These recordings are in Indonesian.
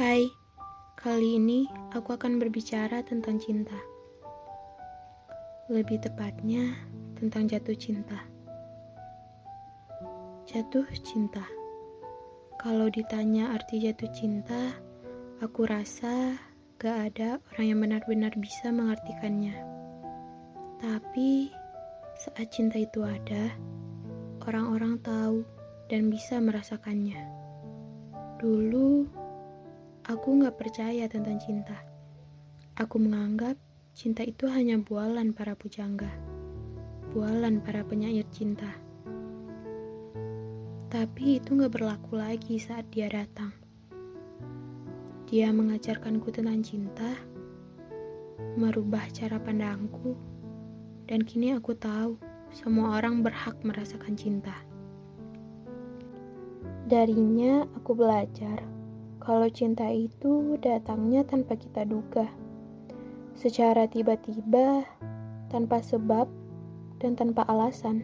Hai, kali ini aku akan berbicara tentang cinta. Lebih tepatnya, tentang jatuh cinta. Jatuh cinta. Kalau ditanya arti jatuh cinta, aku rasa gak ada orang yang benar-benar bisa mengartikannya. Tapi saat cinta itu ada, orang-orang tahu dan bisa merasakannya. Dulu, aku gak percaya tentang cinta. Aku menganggap cinta itu hanya bualan para pujangga, bualan para penyair cinta. Tapi itu gak berlaku lagi saat dia datang. Dia mengajarkanku tentang cinta, merubah cara pandangku, dan kini aku tahu semua orang berhak merasakan cinta. Darinya aku belajar kalau cinta itu datangnya tanpa kita duga. Secara tiba-tiba, tanpa sebab, dan tanpa alasan.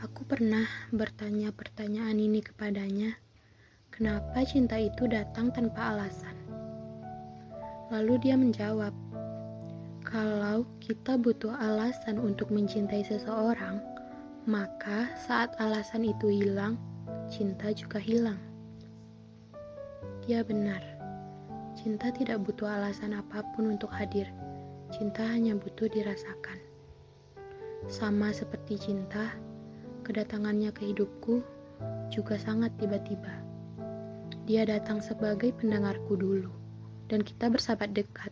Aku pernah bertanya pertanyaan ini kepadanya, kenapa cinta itu datang tanpa alasan? Lalu dia menjawab, kalau kita butuh alasan untuk mencintai seseorang, maka saat alasan itu hilang, cinta juga hilang. Dia benar, cinta tidak butuh alasan apa pun untuk hadir. Cinta hanya butuh dirasakan. Sama seperti cinta, kedatangannya ke hidupku juga sangat tiba-tiba. Dia datang sebagai pendengarku dulu, dan kita bersahabat dekat.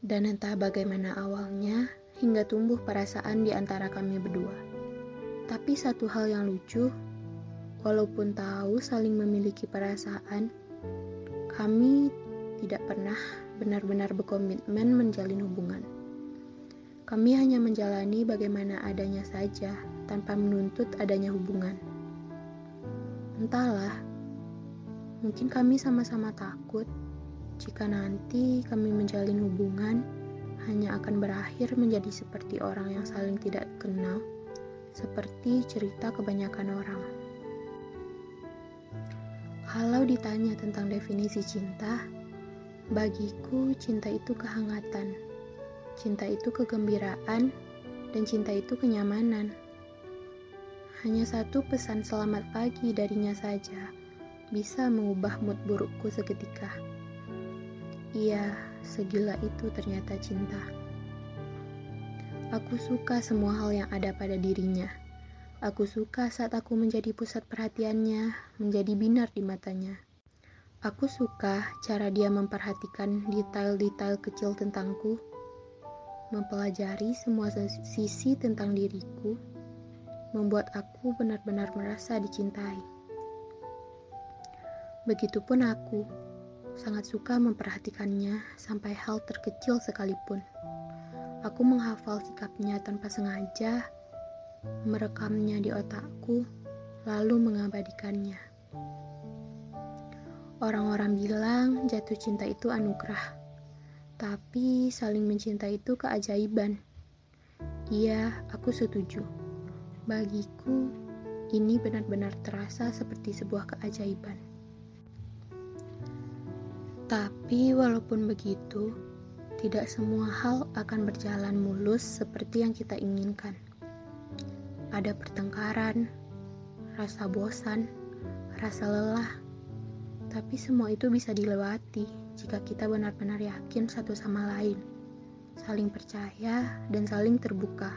Dan entah bagaimana awalnya, hingga tumbuh perasaan di antara kami berdua. Tapi satu hal yang lucu, walaupun tahu saling memiliki perasaan, kami tidak pernah benar-benar berkomitmen menjalin hubungan. Kami hanya menjalani bagaimana adanya saja tanpa menuntut adanya hubungan. Entahlah, mungkin kami sama-sama takut jika nanti kami menjalin hubungan hanya akan berakhir menjadi seperti orang yang saling tidak kenal, seperti cerita kebanyakan orang. Kalau ditanya tentang definisi cinta, bagiku cinta itu kehangatan, cinta itu kegembiraan, dan cinta itu kenyamanan. Hanya satu pesan selamat pagi darinya saja bisa mengubah mood burukku seketika. Iya, segila itu ternyata cinta. Aku suka semua hal yang ada pada dirinya. Aku suka saat aku menjadi pusat perhatiannya, menjadi binar di matanya. Aku suka cara dia memperhatikan detail-detail kecil tentangku, mempelajari semua sisi tentang diriku, membuat aku benar-benar merasa dicintai. Begitupun aku, sangat suka memperhatikannya sampai hal terkecil sekalipun. Aku menghafal sikapnya tanpa sengaja, merekamnya di otakku, lalu mengabadikannya. Orang-orang bilang jatuh cinta itu anugerah, tapi saling mencinta itu keajaiban. Iya, aku setuju. Bagiku, ini benar-benar terasa seperti sebuah keajaiban. Tapi walaupun begitu, tidak semua hal akan berjalan mulus seperti yang kita inginkan. Ada pertengkaran, rasa bosan, rasa lelah, tapi semua itu bisa dilewati jika kita benar-benar yakin satu sama lain, saling percaya, dan saling terbuka.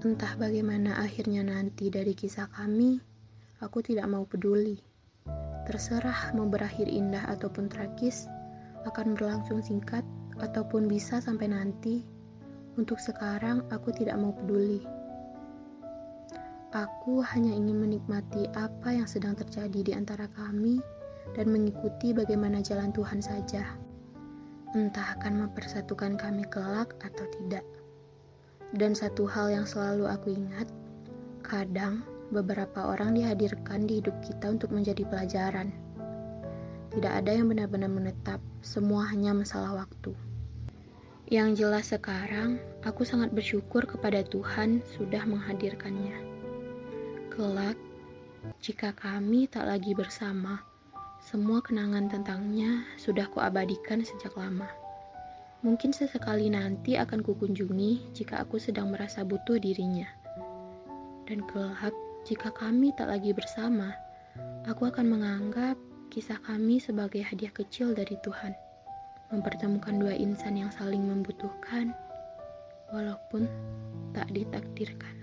Entah bagaimana akhirnya nanti dari kisah kami, aku tidak mau peduli. Terserah mau berakhir indah ataupun tragis, akan berlangsung singkat ataupun bisa sampai nanti. Untuk sekarang, aku tidak mau peduli. Aku hanya ingin menikmati apa yang sedang terjadi di antara kami dan mengikuti bagaimana jalan Tuhan saja. Entah akan mempersatukan kami kelak atau tidak. Dan satu hal yang selalu aku ingat, kadang beberapa orang dihadirkan di hidup kita untuk menjadi pelajaran. Tidak ada yang benar-benar menetap, semua hanya masalah waktu. Yang jelas sekarang, aku sangat bersyukur kepada Tuhan sudah menghadirkannya. Kelak, Jika kami tak lagi bersama, semua kenangan tentangnya sudah kuabadikan sejak lama. Mungkin sesekali nanti akan kukunjungi jika aku sedang merasa butuh dirinya. Dan kelak, jika kami tak lagi bersama, aku akan menganggap kisah kami sebagai hadiah kecil dari Tuhan. Mempertemukan dua insan yang saling membutuhkan, walaupun tak ditakdirkan.